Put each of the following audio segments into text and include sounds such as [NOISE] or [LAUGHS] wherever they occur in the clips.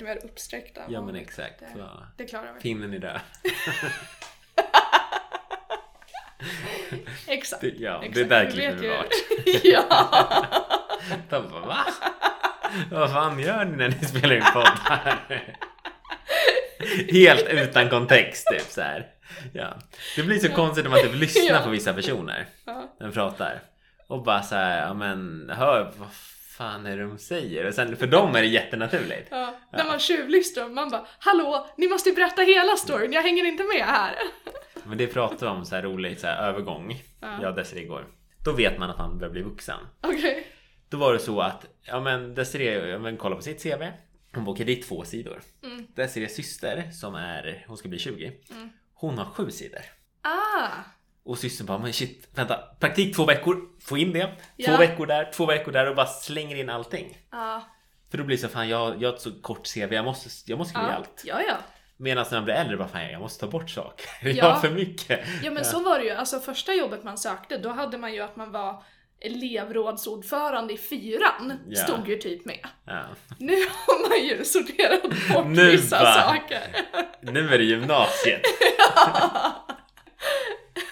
lite mer uppsträckta. Ja men exakt. Det, det klarar vi. pinnen i det. [LAUGHS] Exakt. Det- ja, det exakt. där Du klipper vi bort. [LAUGHS] ja. [LAUGHS] De bara, va? Vad fan gör ni när ni spelar in podd här? Helt utan kontext typ så här. Ja. Det blir så konstigt när man typ lyssnar Ja. på vissa personer Ja. när de pratar. Och bara så här, ja men hör fan är det de säger? Och sen, för dem är det jättenaturligt. Ja, när man tjuvlyssnar man bara Hallå, ni måste berätta hela storyn, jag hänger inte med här. [LAUGHS] Men det pratar om så här roligt så här, övergång. Ja. Jag och Desiree igår. Då vet man att man börjar bli vuxen. Okej. Då var det så att, ja men Desiree, ja, men kolla på sitt CV. Hon det är två sidor. Mm. Desirees syster som är, hon ska bli 20. Mm. Hon har sju sidor. Ah, Och systern bara, men shit, vänta, praktik två veckor, få in det. Två Ja. veckor där, två veckor där och bara slänger in allting. ja, För då blir det så, fan jag, jag har ett så kort CV, jag måste, jag måste skriva ja, allt. ja, ja. Medan när man blir äldre, bara fan jag måste ta bort saker. [LAUGHS] Jag Ja. har för mycket. Ja men så var det ju, alltså första jobbet man sökte, då hade man ju att man var elevrådsordförande i fyran, Ja. stod ju typ med. Ja. Nu har man ju sorterat bort Nu vissa bara- saker. Nu är det gymnasiet. [LAUGHS] [LAUGHS]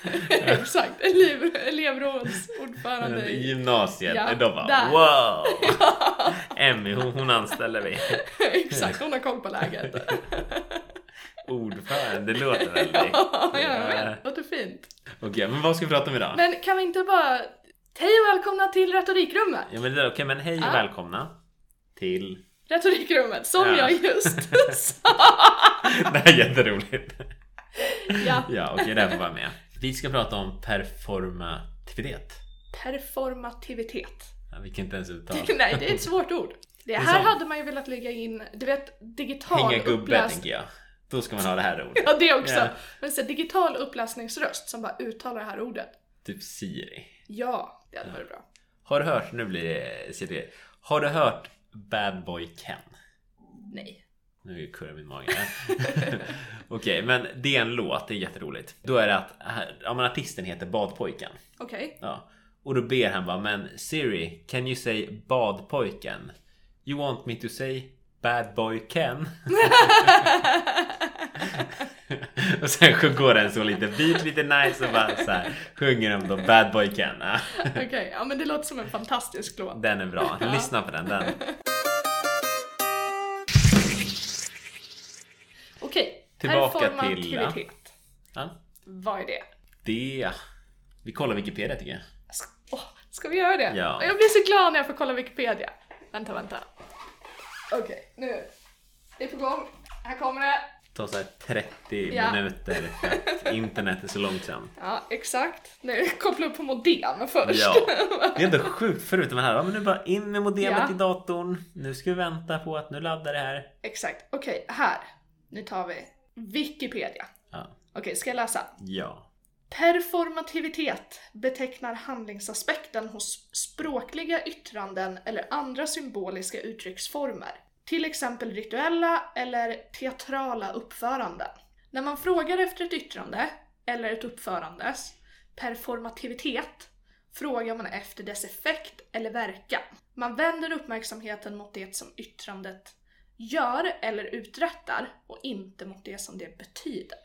[LAUGHS] Exakt, elev, elevrådsordförande I gymnasiet. Ja, då bara där. wow! [LAUGHS] Emmy hon, hon anställer vi. [LAUGHS] Exakt, hon har koll på läget. Ordförande, det låter väldigt... ja, jag vet. Låter fint. Okej, men vad ska vi prata om idag? Men kan vi inte bara... Hej och välkomna till Retorikrummet! Ja men det är okej, men hej och Ja. välkomna till... Retorikrummet, som Ja. jag just sa! Det här är jätteroligt. ja. Ja, okej, det här får vara med. Vi ska prata om performativitet. Performativitet. Ja, vi kan inte ens uttala. Nej, det är ett [LAUGHS] svårt ord. Det är här sant. hade man ju velat lägga in, du vet, digital Hänga gubbe, uppläs- tänker jag. Då ska man ha det här ordet. [LAUGHS] Ja, det också. Ja. Men så digital uppläsningsröst som bara uttalar det här ordet. Typ Siri. Ja, det hade varit bra. Har du hört, nu blir det Siri. Har du hört Bad Boy Ken? Nej. Nu kurrar min mage. [LAUGHS] Okej, men det är en låt, det är jätteroligt. Då är det att, ja men artisten heter Badpojken. Okej. Ja. Och då ber han bara, men Siri, can you say Badpojken? You want me to say Bad Boy Ken? [LAUGHS] och sen går den så lite beat, lite nice och bara så här, sjunger de då Bad Boy Ken. Okej, ja men det låter som en fantastisk låt. den är bra, lyssna på den. den. Tillbaka till- Performativitet. Ja. Vad är det? Det... Vi kollar Wikipedia tycker jag. Ska, åh, ska vi göra det? Ja. Jag blir så glad när jag får kolla Wikipedia. Vänta, vänta. Okej, nu. Det är på gång. Här kommer det. Det tar så här 30 Ja. minuter för att [LAUGHS] internet är så långsamt. Ja, exakt. Nu koppla upp på modem först. Ja. Det är ändå sjukt förut man här, ja, men nu bara in med modemet Ja. i datorn. Nu ska vi vänta på att nu laddar det här. Exakt. Okej, här. Nu tar vi Wikipedia. Ja. Okej, ska jag läsa? Ja. Performativitet betecknar handlingsaspekten hos språkliga yttranden eller andra symboliska uttrycksformer. Till exempel rituella eller teatrala uppföranden. När man frågar efter ett yttrande eller ett uppförandes performativitet frågar man efter dess effekt eller verkan. Man vänder uppmärksamheten mot det som yttrandet gör eller uträttar och inte mot det som det betyder.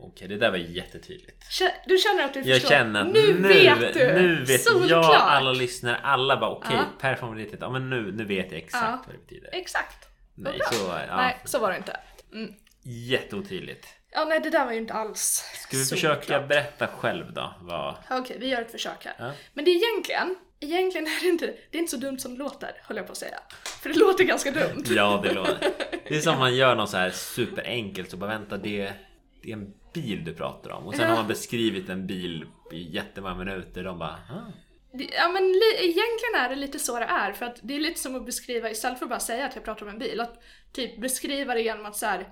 Okej, det där var jättetydligt. Du känner att du Jag förstår? känner att nu, nu, vet du! nu vet Solklart! jag, alla lyssnare, alla bara okej, Ja. performativitet. Ja men nu, nu vet jag exakt Ja. vad det betyder. Exakt. Nej, bra. så, ja. Nej, så var det inte. Mm. Jätteotydligt. Ja, nej, det där var ju inte alls Ska vi försöka berätta själv då? Vad... Okej, vi gör ett försök här. Ja. Men det är egentligen, egentligen är det inte, det är inte så dumt som det låter, höll jag på att säga. För det låter ganska dumt. Ja, det låter. [LAUGHS] Det är som man gör något så här superenkelt så bara vänta, det, det är en bil du pratar om. Och sen Ja. har man beskrivit en bil i jättemånga minuter. De bara, ah. Det- Ja men li- egentligen är det lite så det är, för att det är lite som att beskriva, istället för att bara säga att jag pratar om en bil, att typ beskriva det genom att så här,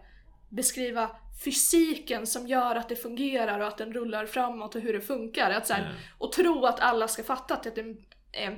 beskriva fysiken som gör att det fungerar och att den rullar framåt och hur det funkar. Att så här, Mm. Och tro att alla ska fatta att det är en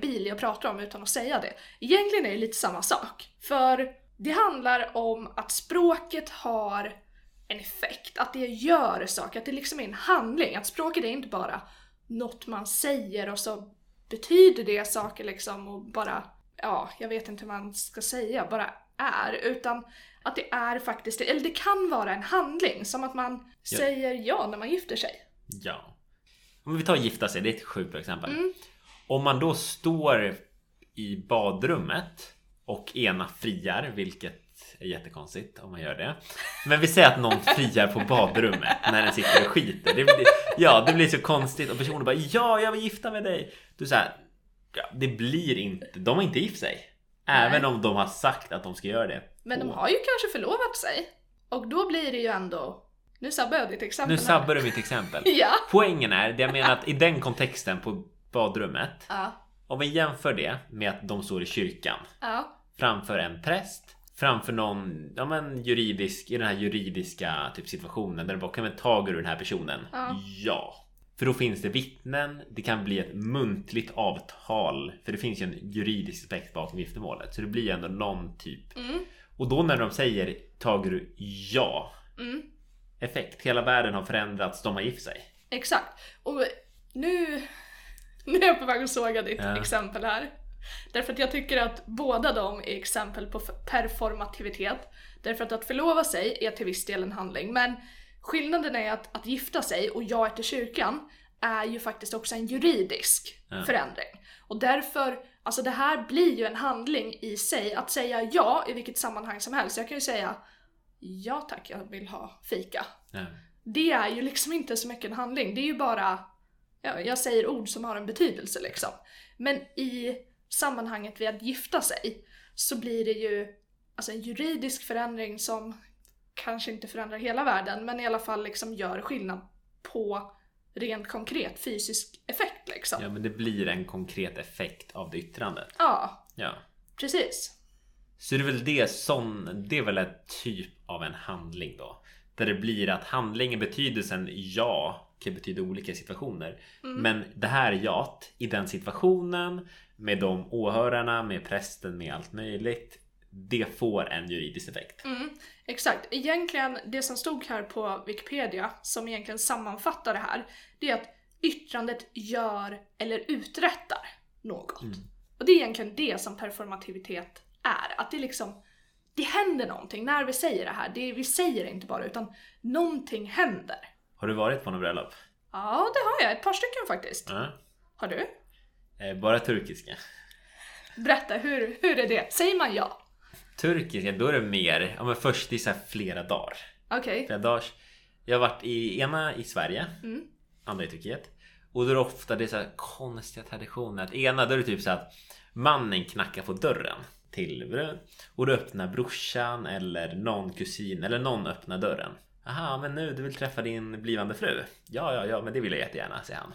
bil jag pratar om utan att säga det. Egentligen är det lite samma sak. För det handlar om att språket har en effekt, att det gör saker, att det liksom är en handling. Att språket är inte bara något man säger och så betyder det saker liksom och bara, ja, jag vet inte hur man ska säga, bara är, utan att det är faktiskt, eller det kan vara en handling, som att man Ja. säger ja när man gifter sig. Ja. Om vi tar gifta sig, det är ett sjukt exempel. Mm. Om man då står i badrummet och ena friar, vilket är jättekonstigt om man gör det. Men vi säger att någon friar på badrummet när den sitter och skiter. Det blir, ja, det blir så konstigt och personen bara Ja, jag vill gifta med dig. Du säger ja, Det blir inte, de har inte gift sig. Även om de har sagt att de ska göra det. Men de har ju kanske förlovat sig. Och då blir det ju ändå... Nu sabbar jag ditt exempel Nu här. sabbar du mitt exempel. [LAUGHS] Ja. Poängen är, det jag menar att i den kontexten på badrummet Ja. Om vi jämför det med att de står i kyrkan Ja. framför en präst framför någon, ja men juridisk, i den här juridiska typ situationen där det bara, kan vi ta ur den här personen? Ja. För då finns det vittnen, det kan bli ett muntligt avtal, för det finns ju en juridisk aspekt bakom giftermålet, så det blir ändå någon typ. Mm. Och då när de säger tager du ja Mm. effekt, hela världen har förändrats, de har gift sig. Exakt. Och nu, nu är jag på väg att såga ditt Ja. exempel här. Därför att jag tycker att båda de är exempel på performativitet. Därför att att förlova sig är till viss del en handling, men skillnaden är att att gifta sig och ja till kyrkan är ju faktiskt också en juridisk Ja. förändring. Och därför, alltså det här blir ju en handling i sig. Att säga ja i vilket sammanhang som helst. Jag kan ju säga ja tack, jag vill ha fika Ja. det är ju liksom inte så mycket en handling. Det är ju bara, ja, jag säger ord som har en betydelse liksom. Men i sammanhanget vid att gifta sig så blir det ju alltså en juridisk förändring som kanske inte förändrar hela världen men i alla fall liksom gör skillnad på rent konkret fysisk effekt liksom. ja, men det blir en konkret effekt av det yttrandet. Ja, Ja. precis. Så det är väl det som, det är väl en typ av en handling då. Där det blir att handlingen, betydelsen ja kan betyda olika situationer. Men det här jat i den situationen med de åhörarna, med prästen, med allt möjligt. Det får en juridisk effekt. Mm, exakt. Egentligen, det som stod här på Wikipedia, som egentligen sammanfattar det här, det är att yttrandet gör eller uträttar något. Och det är egentligen det som performativitet är. Att det liksom, det händer någonting när vi säger det här. Det, vi säger det inte bara, utan någonting händer. Har du varit på något bröllop? Ja, det har jag. Ett par stycken faktiskt. Ja. Har du? Eh, Bara turkiska. Berätta, hur, hur är det? Säger man ja? Turkiska, då är det mer, ja men först det är så flera dagar. Okej. Flera dagars. Jag har varit i ena i Sverige, Mm. andra i Turkiet. Och då är det ofta det är så här konstiga traditioner. Att ena då är det typ så att mannen knackar på dörren till. Och då öppnar brorsan eller någon kusin eller någon öppnar dörren. Aha, men nu du vill träffa din blivande fru? Ja, ja, ja, men det vill jag jättegärna, säger han.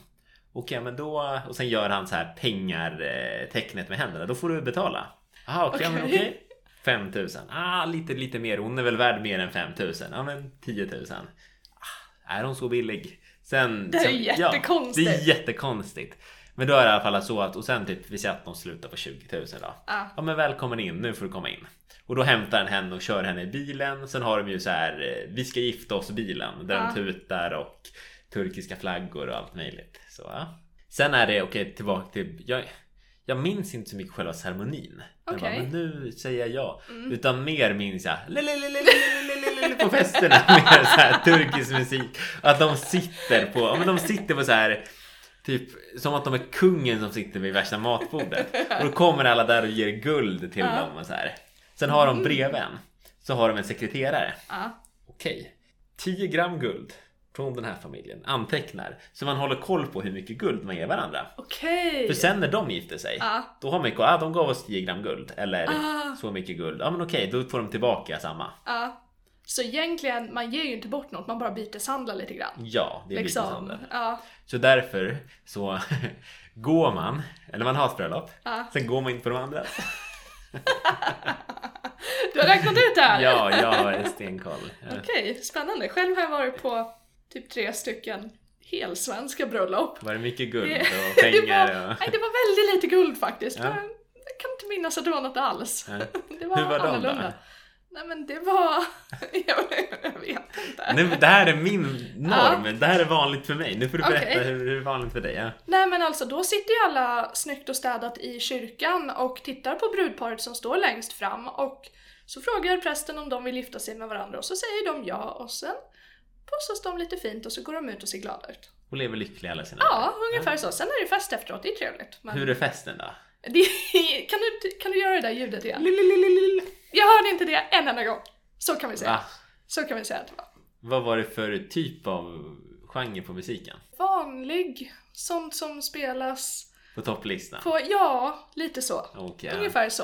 Okej, men då... Och sen gör han så här pengar eh, med händerna. Då får du betala. Aha, okej, men Okej. okej. 5000. Ah, lite, lite mer. Hon är väl värd mer än 5000. Ja, men 10 000. Ah, är hon så billig? Sen, Det är sen, jättekonstigt. Ja, det är jättekonstigt. Men då är det i alla fall så att, och sen typ, vi säger att de slutar på 20 000 då. Ja. Ja men välkommen in, nu får du komma in. Och då hämtar han henne och kör henne i bilen. Sen har de ju så här eh, Vi ska gifta oss bilen där ja. de tutar och turkiska flaggor och allt möjligt. Så. Sen är det okej okay, tillbaka till jag, jag minns inte så mycket själva ceremonin. Okay. Bara, men nu säger jag ja. Mm. Utan mer minns jag på festerna med så här turkisk musik. Att de sitter på, ja, men de sitter på så här Typ som att de är kungen som sitter vid värsta matbordet. Och då kommer alla där och ger guld till ja. dem och så här. Sen har de bredvid en, så har de en sekreterare. Ja. Okej, 10 gram guld från den här familjen. Antecknar. Så man håller koll på hur mycket guld man ger varandra. Okej. För sen när de gifter sig, Ja. då har man ju ah, de gav oss 10 gram guld. Eller Ah. så mycket guld. Ja men okej, då får de tillbaka samma. Ja. Så egentligen, man ger ju inte bort något, man bara byteshandlar lite grann. Ja, det är Liksom. byteshandel. Ja. Så därför så [LAUGHS] går man, eller man har ett bröllop, Ja. sen går man in på de andra. [LAUGHS] Du har räknat ut det här? Ja, jag har stenkoll. Ja. Okej, spännande. Själv har jag varit på typ tre stycken helsvenska bröllop. Var det mycket guld och pengar? [LAUGHS] det, var, Och... nej, det var väldigt lite guld faktiskt. Ja. Jag kan inte minnas att det var något alls. Ja. [LAUGHS] Det var, Hur var de då? annorlunda. Nej men det var... [LAUGHS] jag, vet inte. Nu, det här är min norm, det här är vanligt för mig. Nu får du berätta Okej. hur det är vanligt för dig. Ja. Nej men alltså då sitter ju alla snyggt och städat i kyrkan och tittar på brudparet som står längst fram och Så frågar prästen om de vill gifta sig med varandra och så säger de ja och sen pussas de lite fint och så går de ut och ser glada ut. Och lever lyckliga alla sina Ja, dagar. ungefär så. Sen är det fest efteråt, det är trevligt. Men Hur är festen då? det, kan, du, kan du göra det där ljudet igen? Jag hörde inte det en enda gång. Så kan vi säga. Va? Så kan vi säga att det var. Vad var det för typ av genre på musiken? Vanlig, sånt som spelas På topplistan? på, ja, lite så. Ja, Ungefär så.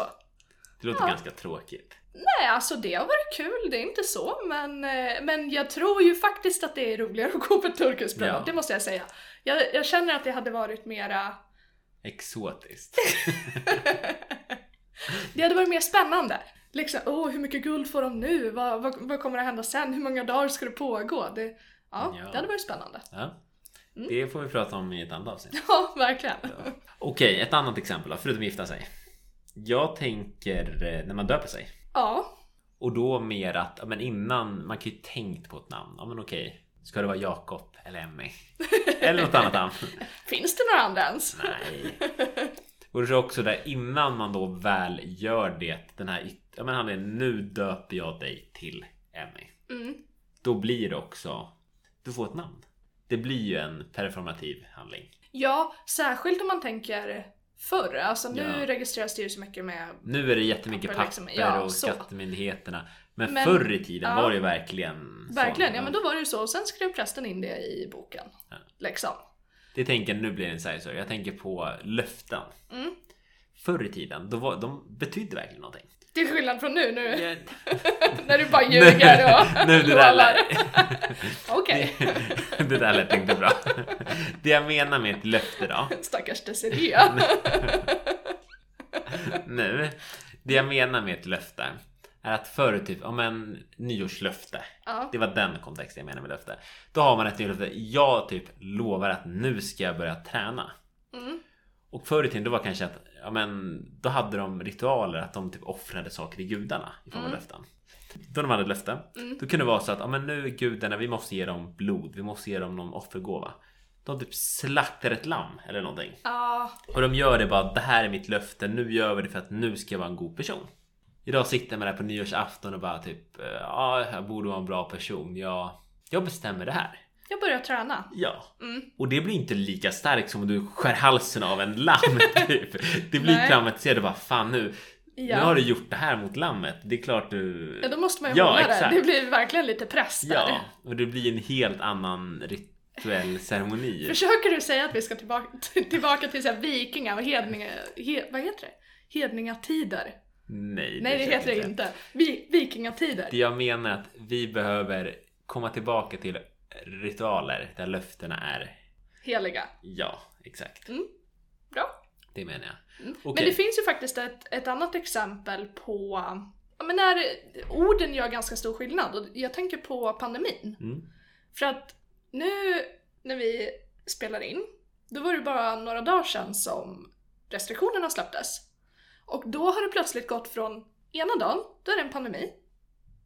Det låter Ja. ganska tråkigt. Nej, alltså det har varit kul, det är inte så, men, eh, men jag tror ju faktiskt att det är roligare att gå på turkiskt bröllop, Ja. det måste jag säga. Jag, jag känner att det hade varit mera, Exotiskt. [LAUGHS] det hade varit mer spännande. Liksom, åh, hur mycket guld får de nu? Vad, vad, vad kommer att hända sen? Hur många dagar ska det pågå? Det, ja, Ja. det hade varit spännande. Ja. Mm. Det får vi prata om i ett annat avsnitt. [LAUGHS] Ja, verkligen. Okej, ett annat exempel då, förutom gifta sig. Jag tänker eh, när man döper sig. Ja, Och då mer att, men innan, man kan ju tänkt på ett namn. Ja men okej, ska det vara Jakob eller Emmy? [LAUGHS] Eller något annat namn? finns det några andra ens? Nej. [LAUGHS] Och det är också där innan man då väl gör det, den här, ja men han är nu döper jag dig till Emmy. Mm. Då blir det också, du får ett namn. Det blir ju en performativ handling. Ja, särskilt om man tänker förr. Alltså nu Ja. registreras det ju så mycket med Nu är det jättemycket Papper liksom, ja, och så. skattemyndigheterna. Men, Men- förr i tiden ja. var det verkligen så. Verkligen, ja men då var det ju så. Och sen skrev prästen in det i boken. Ja. Liksom. Det tänker nu blir det en side story. Jag tänker på löften. Mm. Förr i tiden, då var, de betydde verkligen någonting. Till skillnad från nu, nu [LAUGHS] när du bara ljuger och nu det där lät, [LAUGHS] Okej, [LAUGHS] det där lät inte bra. Det jag menar med ett löfte då. stackars Desiree. Nu. Det jag menar med ett löfte är att förr typ, ja men nyårslöfte. Ja. Det var den kontexten jag menar med löfte. Då har man ett nyårslöfte. Jag typ lovar att nu ska jag börja träna. Mm. Och förr i tiden då var kanske att, ja men då hade de ritualer att de typ offrade saker till gudarna i form av Mm. löften. Då de hade ett löfte, Mm. då kunde det vara så att, ja men nu är gudarna, vi måste ge dem blod, vi måste ge dem någon offergåva. De typ slaktar ett lamm eller någonting. Ja, Och de gör det bara, det här är mitt löfte, nu gör vi det för att nu ska jag vara en god person. Idag sitter man där på nyårsafton och bara typ, ja jag borde vara en bra person, jag, jag bestämmer det här. Jag börjar träna. Ja. Mm. Och det blir inte lika starkt som om du skär halsen av en lamm [LAUGHS] typ. Det blir traumatiserat och bara fan nu, Ja. nu har du gjort det här mot lammet. Det är klart du... ja, då måste man ju Ja, hålla exakt. det. Det blir verkligen lite press där. Ja, och det blir en helt annan rituell ceremoni. Försöker du säga att vi ska tillbaka, tillbaka till så vikinga och hedninga... He, vad heter det? Hedningatider? Nej, Nej, det heter det inte. Vi, vikingatider. Det jag menar är att vi behöver komma tillbaka till ritualer där löftena är Heliga. ja, exakt. Bra. Det menar jag. Mm. Okej. Men det finns ju faktiskt ett, ett annat exempel på ja, men när orden gör ganska stor skillnad. Och jag tänker på pandemin. Mm. För att nu när vi spelar in, då var det bara några dagar sedan som restriktionerna släpptes. Och då har det plötsligt gått från ena dagen, då är det en pandemi.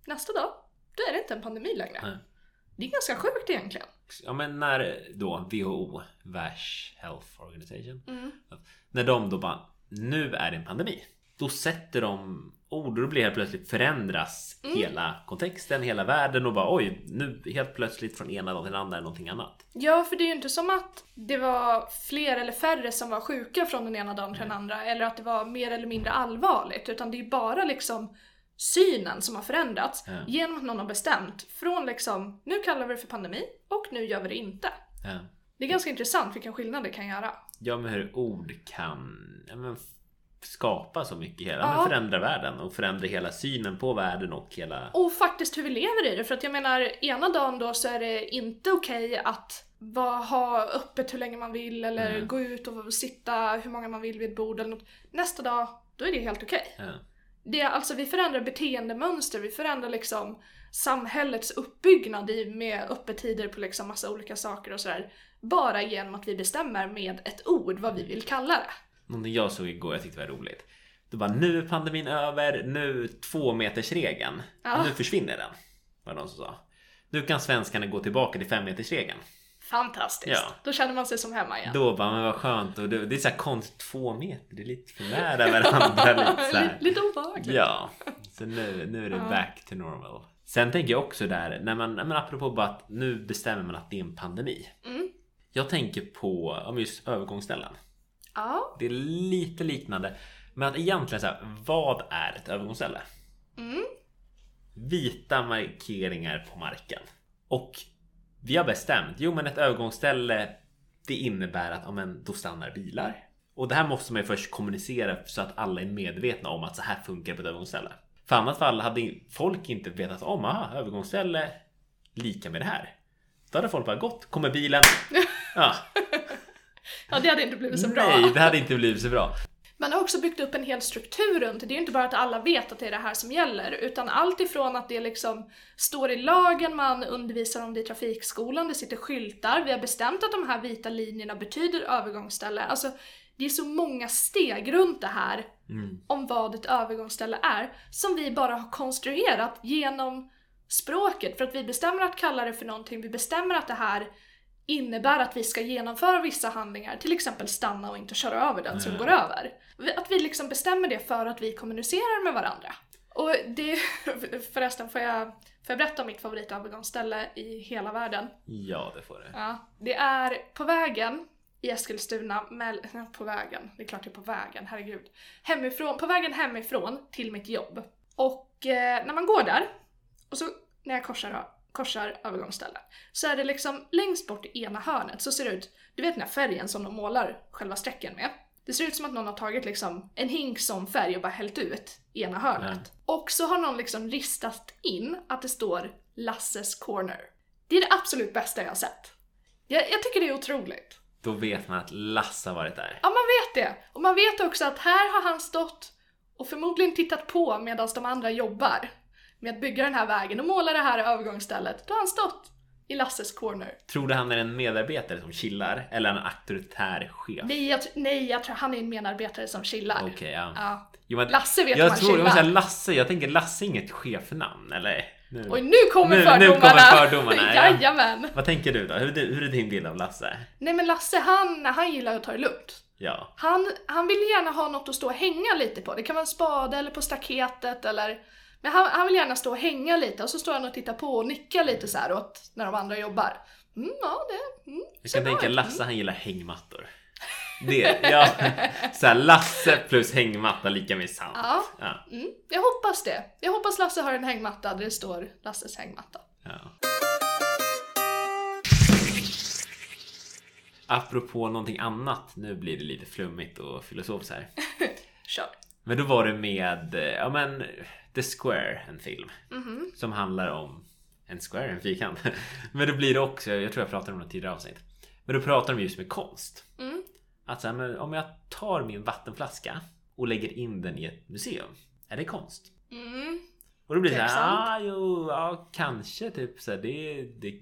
Nästa dag, då är det inte en pandemi längre. Nej. Det är ganska sjukt egentligen. Ja men när då WHO, Världs Health Organization, Mm. när de då bara nu är det en pandemi. Då sätter de ord och då blir helt plötsligt förändras Mm. hela kontexten, hela världen och bara oj, nu helt plötsligt från ena dagen till den andra är någonting annat. Ja, för det är ju inte som att det var fler eller färre som var sjuka från den ena dagen till den andra, eller att det var mer eller mindre allvarligt, utan det är bara liksom synen som har förändrats Ja. genom att någon har bestämt från liksom, nu kallar vi det för pandemi och nu gör vi det inte. Ja. Det är ganska intressant vilken skillnad det kan göra. Ja men hur ord kan ja, men, skapa så mycket hela, Ja. men förändra världen och förändra hela synen på världen och hela... Och faktiskt hur vi lever i det, för att jag menar, ena dagen då så är det inte okej att va, ha öppet hur länge man vill eller Mm. gå ut och sitta hur många man vill vid ett bord eller något. Nästa dag, då är det helt okej. Ja. Det är alltså, vi förändrar beteendemönster, vi förändrar liksom samhällets uppbyggnad i, med öppettider på liksom massa olika saker och sådär. Bara genom att vi bestämmer med ett ord vad vi vill kalla det. Någonting jag såg igår jag tyckte var roligt. Det var nu är pandemin över, nu två meters regeln. Ja. Nu försvinner den. Var det någon som sa. Nu kan svenskarna gå tillbaka till fem meters regeln. Fantastiskt! Ja. Då känner man sig som hemma igen. Då bara, men vad skönt. Och det, det är så här konstigt, två meter, det är lite för nära varandra. [LAUGHS] lite, så här. lite, obehagligt. Ja, Så nu, nu är det back to normal. Sen tänker jag också där, när man, men apropå bara att nu bestämmer man att det är en pandemi. Mm. Jag tänker på om just övergångsställen. Ja. Det är lite liknande. Men att egentligen så här, vad är ett övergångsställe? Mm. Vita markeringar på marken. Och vi har bestämt, jo men ett övergångsställe det innebär att ja, men, då stannar bilar. Och det här måste man ju först kommunicera så att alla är medvetna om att så här funkar på ett övergångsställe. För annat fall hade folk inte vetat om, aha, övergångsställe lika med det här. Då hade folk bara gått, kommer bilen. [LAUGHS] Ja, ja, det hade inte blivit så bra. nej, det hade inte blivit så bra. Man har också byggt upp en hel struktur runt det. Det är ju inte bara att alla vet att det är det här som gäller, utan allt ifrån att det liksom står i lagen, man undervisar om det i trafikskolan, det sitter skyltar, vi har bestämt att de här vita linjerna betyder övergångsställe. Alltså, det är så många steg runt det här Mm. om vad ett övergångsställe är, som vi bara har konstruerat genom språket. För att vi bestämmer att kalla det för någonting, vi bestämmer att det här innebär att vi ska genomföra vissa handlingar, till exempel stanna och inte köra över den som Ja. går över. Att vi liksom bestämmer det för att vi kommunicerar med varandra. Och det, [LAUGHS] förresten får jag, får jag berätta om mitt favoritövergångsställe i hela världen? Ja, det får det. Ja, det är på vägen i Eskilstuna, ja, på vägen, det är klart det är på vägen, herregud. Hemifrån, på vägen hemifrån till mitt jobb. Och eh, när man går där, och så när jag korsar, korsar övergångsstället, så är det liksom längst bort i ena hörnet så ser det ut, du vet den här färgen som de målar själva strecken med? Det ser ut som att någon har tagit liksom en hink som färg och bara hällt ut i ena hörnet. Och så har någon liksom ristat in att det står Lasses corner. Det är det absolut bästa jag har sett. Jag, jag tycker det är otroligt. Då vet man att Lasse har varit där. Ja, man vet det. Och man vet också att här har han stått och förmodligen tittat på medan de andra jobbar med att bygga den här vägen och måla det här övergångsstället. Då har han stått i Lasses corner. Tror du han är en medarbetare som chillar? Eller en auktoritär chef? Nej, jag, nej, jag tror han är en medarbetare som chillar. Okej, ja. Ja. Jo, men Lasse vet jag man tror, jag chillar. vill säga Lasse, jag tänker Lasse är inget chefnamn, eller? Nu. Och nu kommer Nu- nu fördomarna! kommer fördomarna, ja. Jajamän! Vad tänker du då? Hur, hur är din bild av Lasse? Nej men Lasse, han, han gillar att ta det lugnt. Ja. Han, han vill gärna ha något att stå och hänga lite på. Det kan vara en spade eller på staketet eller... Men han, han vill gärna stå och hänga lite och så står han och tittar på och nickar lite så här åt när de andra jobbar. Mm, ja, det mm, Jag kan tänka. Lasse han gillar hängmattor. Det, ja. [LAUGHS] Så här, Lasse plus hängmatta lika med sant. Ja. Ja. Mm, jag hoppas det. Jag hoppas Lasse har en hängmatta där det står Lasses hängmatta. ja. Apropå någonting annat, nu blir det lite flummigt och filosofiskt här. [LAUGHS] Kör. Men då var det med, eh, ja men, The Square, en film. Mhm. Som handlar om en square, en fyrkant. [LAUGHS] Men då blir det också, jag tror jag pratade om det tidigare avsnitt. Men då pratar de just med konst. Mm. Att så här, men om jag tar min vattenflaska och lägger in den i ett museum. Är det konst? Mm. Och då blir det så Tveksamt. här, ah, jo, ja, kanske typ så här, det, det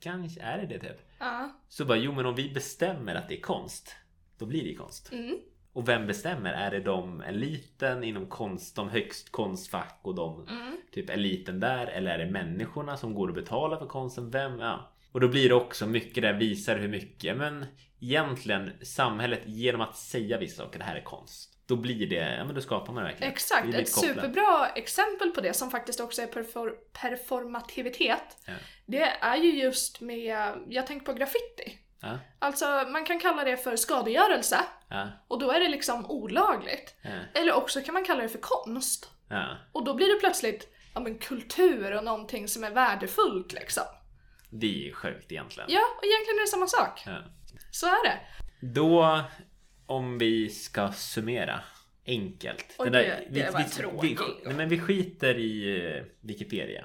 kanske är det det typ. Ja. Så bara, jo men om vi bestämmer att det är konst, då blir det konst. Mm. Och vem bestämmer? Är det de eliten inom konst, de högst konstfack och de Mm. typ eliten där? Eller är det människorna som går och betalar för konsten? Vem? Ja. Och då blir det också mycket där visar hur mycket, men egentligen samhället genom att säga vissa saker, det här är konst. Då blir det, ja men då skapar man verkligen. Exakt, Det ett kopplat. superbra exempel på det som faktiskt också är perfor- performativitet. Ja. Det är ju just med, jag tänker på graffiti. Ja, Alltså man kan kalla det för skadegörelse ja, och då är det liksom olagligt. ja, Eller också kan man kalla det för konst. Och då blir det plötsligt ja, men kultur och någonting som är värdefullt liksom. Det är ju sjukt egentligen. Ja, och egentligen är det samma sak. Så är det. Då, om vi ska summera enkelt. Oj, det- det var vi, tråkigt. nej, men vi skiter i eh, Wikipedia.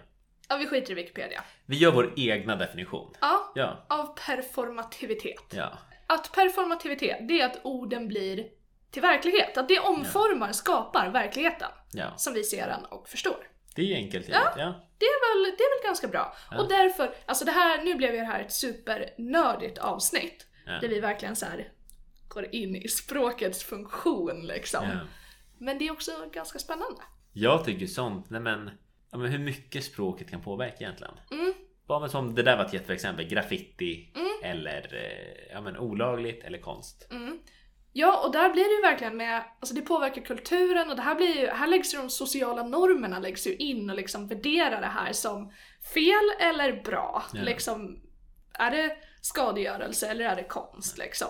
Ja, vi skiter i Wikipedia. Vi gör vår egna definition. Ja, Ja, av performativitet. ja, Att performativitet, det är att orden blir till verklighet. Att det omformar, skapar verkligheten ja. som vi ser den och förstår. Det är enkelt. Ja. ja. Det är väl, det är väl ganska bra. Ja. Och därför, alltså det här, nu blev ju det här ett supernördigt avsnitt. Ja. Där vi verkligen så här går in i språkets funktion liksom. Men det är också ganska spännande. Jag tycker sånt, nej men, ja, men hur mycket språket kan påverka egentligen. Mm. Bara men som, det där var ett jätteexempel. Graffiti Mm. eller eh, ja, men olagligt eller konst. Mm. Ja, och där blir det ju verkligen med, alltså det påverkar kulturen och det här blir ju, här läggs ju de sociala normerna läggs ju in och liksom värderar det här som fel eller bra. Ja. Liksom, är det skadegörelse eller är det konst liksom?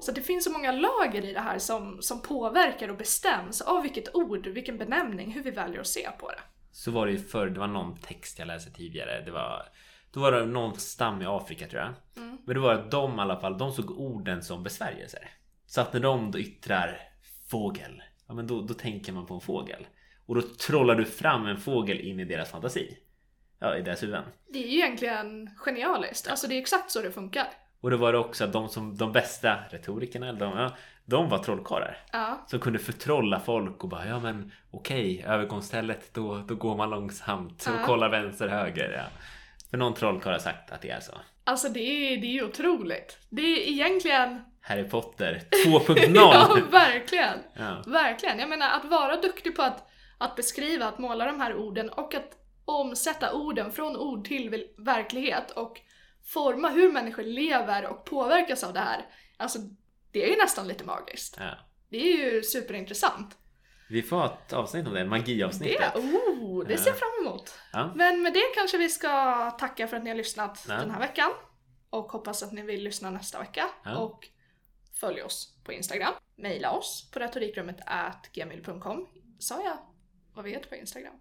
Så det finns så många lager i det här som, som påverkar och bestäms av vilket ord, vilken benämning, hur vi väljer att se på det. Så var det ju förr, det var någon text jag läste tidigare. Det var, då var det någon stam i Afrika tror jag. Men det var att de i alla fall, de såg orden som besvärjelser. Så att när de då yttrar fågel, ja men då, då tänker man på en fågel. Och då trollar du fram en fågel in i deras fantasi. Ja, i deras huvuden. Det är ju egentligen genialiskt, alltså det är exakt så det funkar. Och då var det också att de som, de bästa retorikerna, de, ja, de var trollkarlar. Ja, Som kunde förtrolla folk och bara ja men okej, övergångsstället då, då går man långsamt och Ja. kollar vänster höger. Ja. För någon trollkarl har sagt att det är så. alltså det är, det är ju otroligt. Det är egentligen, Harry Potter 2.0! [LAUGHS] ja verkligen. ja. Verkligen. Jag menar att vara duktig på att, att beskriva, att måla de här orden och att omsätta orden från ord till verklighet och forma hur människor lever och påverkas av det här. Alltså, det är ju nästan lite magiskt. ja. Det är ju superintressant. Vi får ha ett avsnitt om det, magiavsnittet. Det, oh, det ser jag fram emot. Ja. Men med det kanske vi ska tacka för att ni har lyssnat Ja. den här veckan. Och hoppas att ni vill lyssna nästa vecka. Ja. Och följ oss på Instagram. Maila oss på retorikrummet gmail.com. Sa jag vad vi heter på Instagram?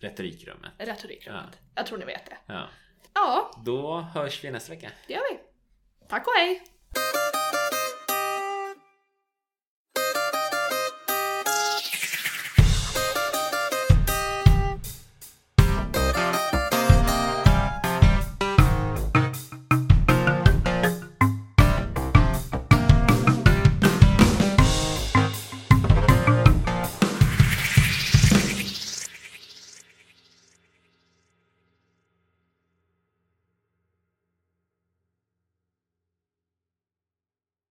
Retorikrummet. Retorikrummet. Jag tror ni vet det. Ja. Ja, Då hörs vi nästa vecka. det gör vi. Tack och hej!